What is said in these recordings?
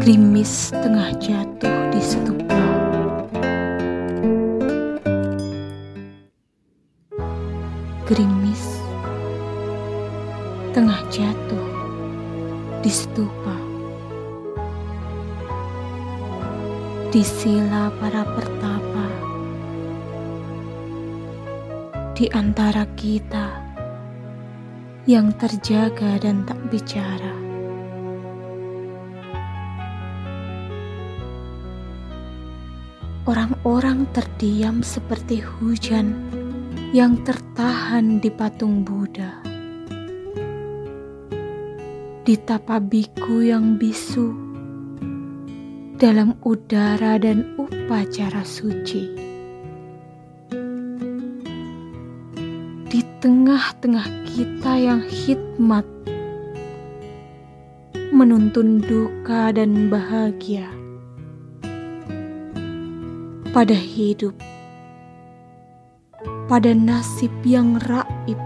Gerimis tengah jatuh di stupa Gerimis tengah jatuh di stupa Di sila para pertapa. Di antara kita yang terjaga dan tak bicara Orang-orang terdiam seperti hujan yang tertahan di patung Buddha. Di tapabiku yang bisu, dalam udara dan upacara suci. Di tengah-tengah kita yang hikmat, menuntun duka dan bahagia pada hidup, pada nasib yang raib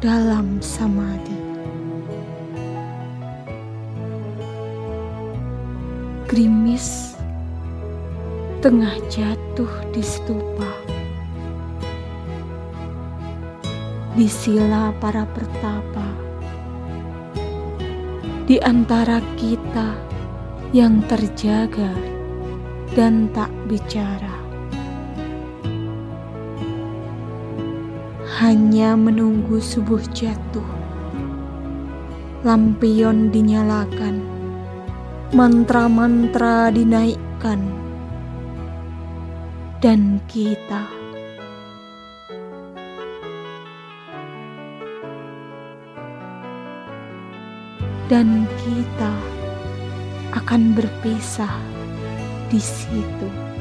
dalam samadhi. Gerimis tengah jatuh di stupa, di sila para pertapa, di antara kita yang terjaga dan tak bicara. Hanya menunggu subuh jatuh. Lampion dinyalakan, mantra-mantra dinaikkan, dan kita dan kita akan berpisah di situ.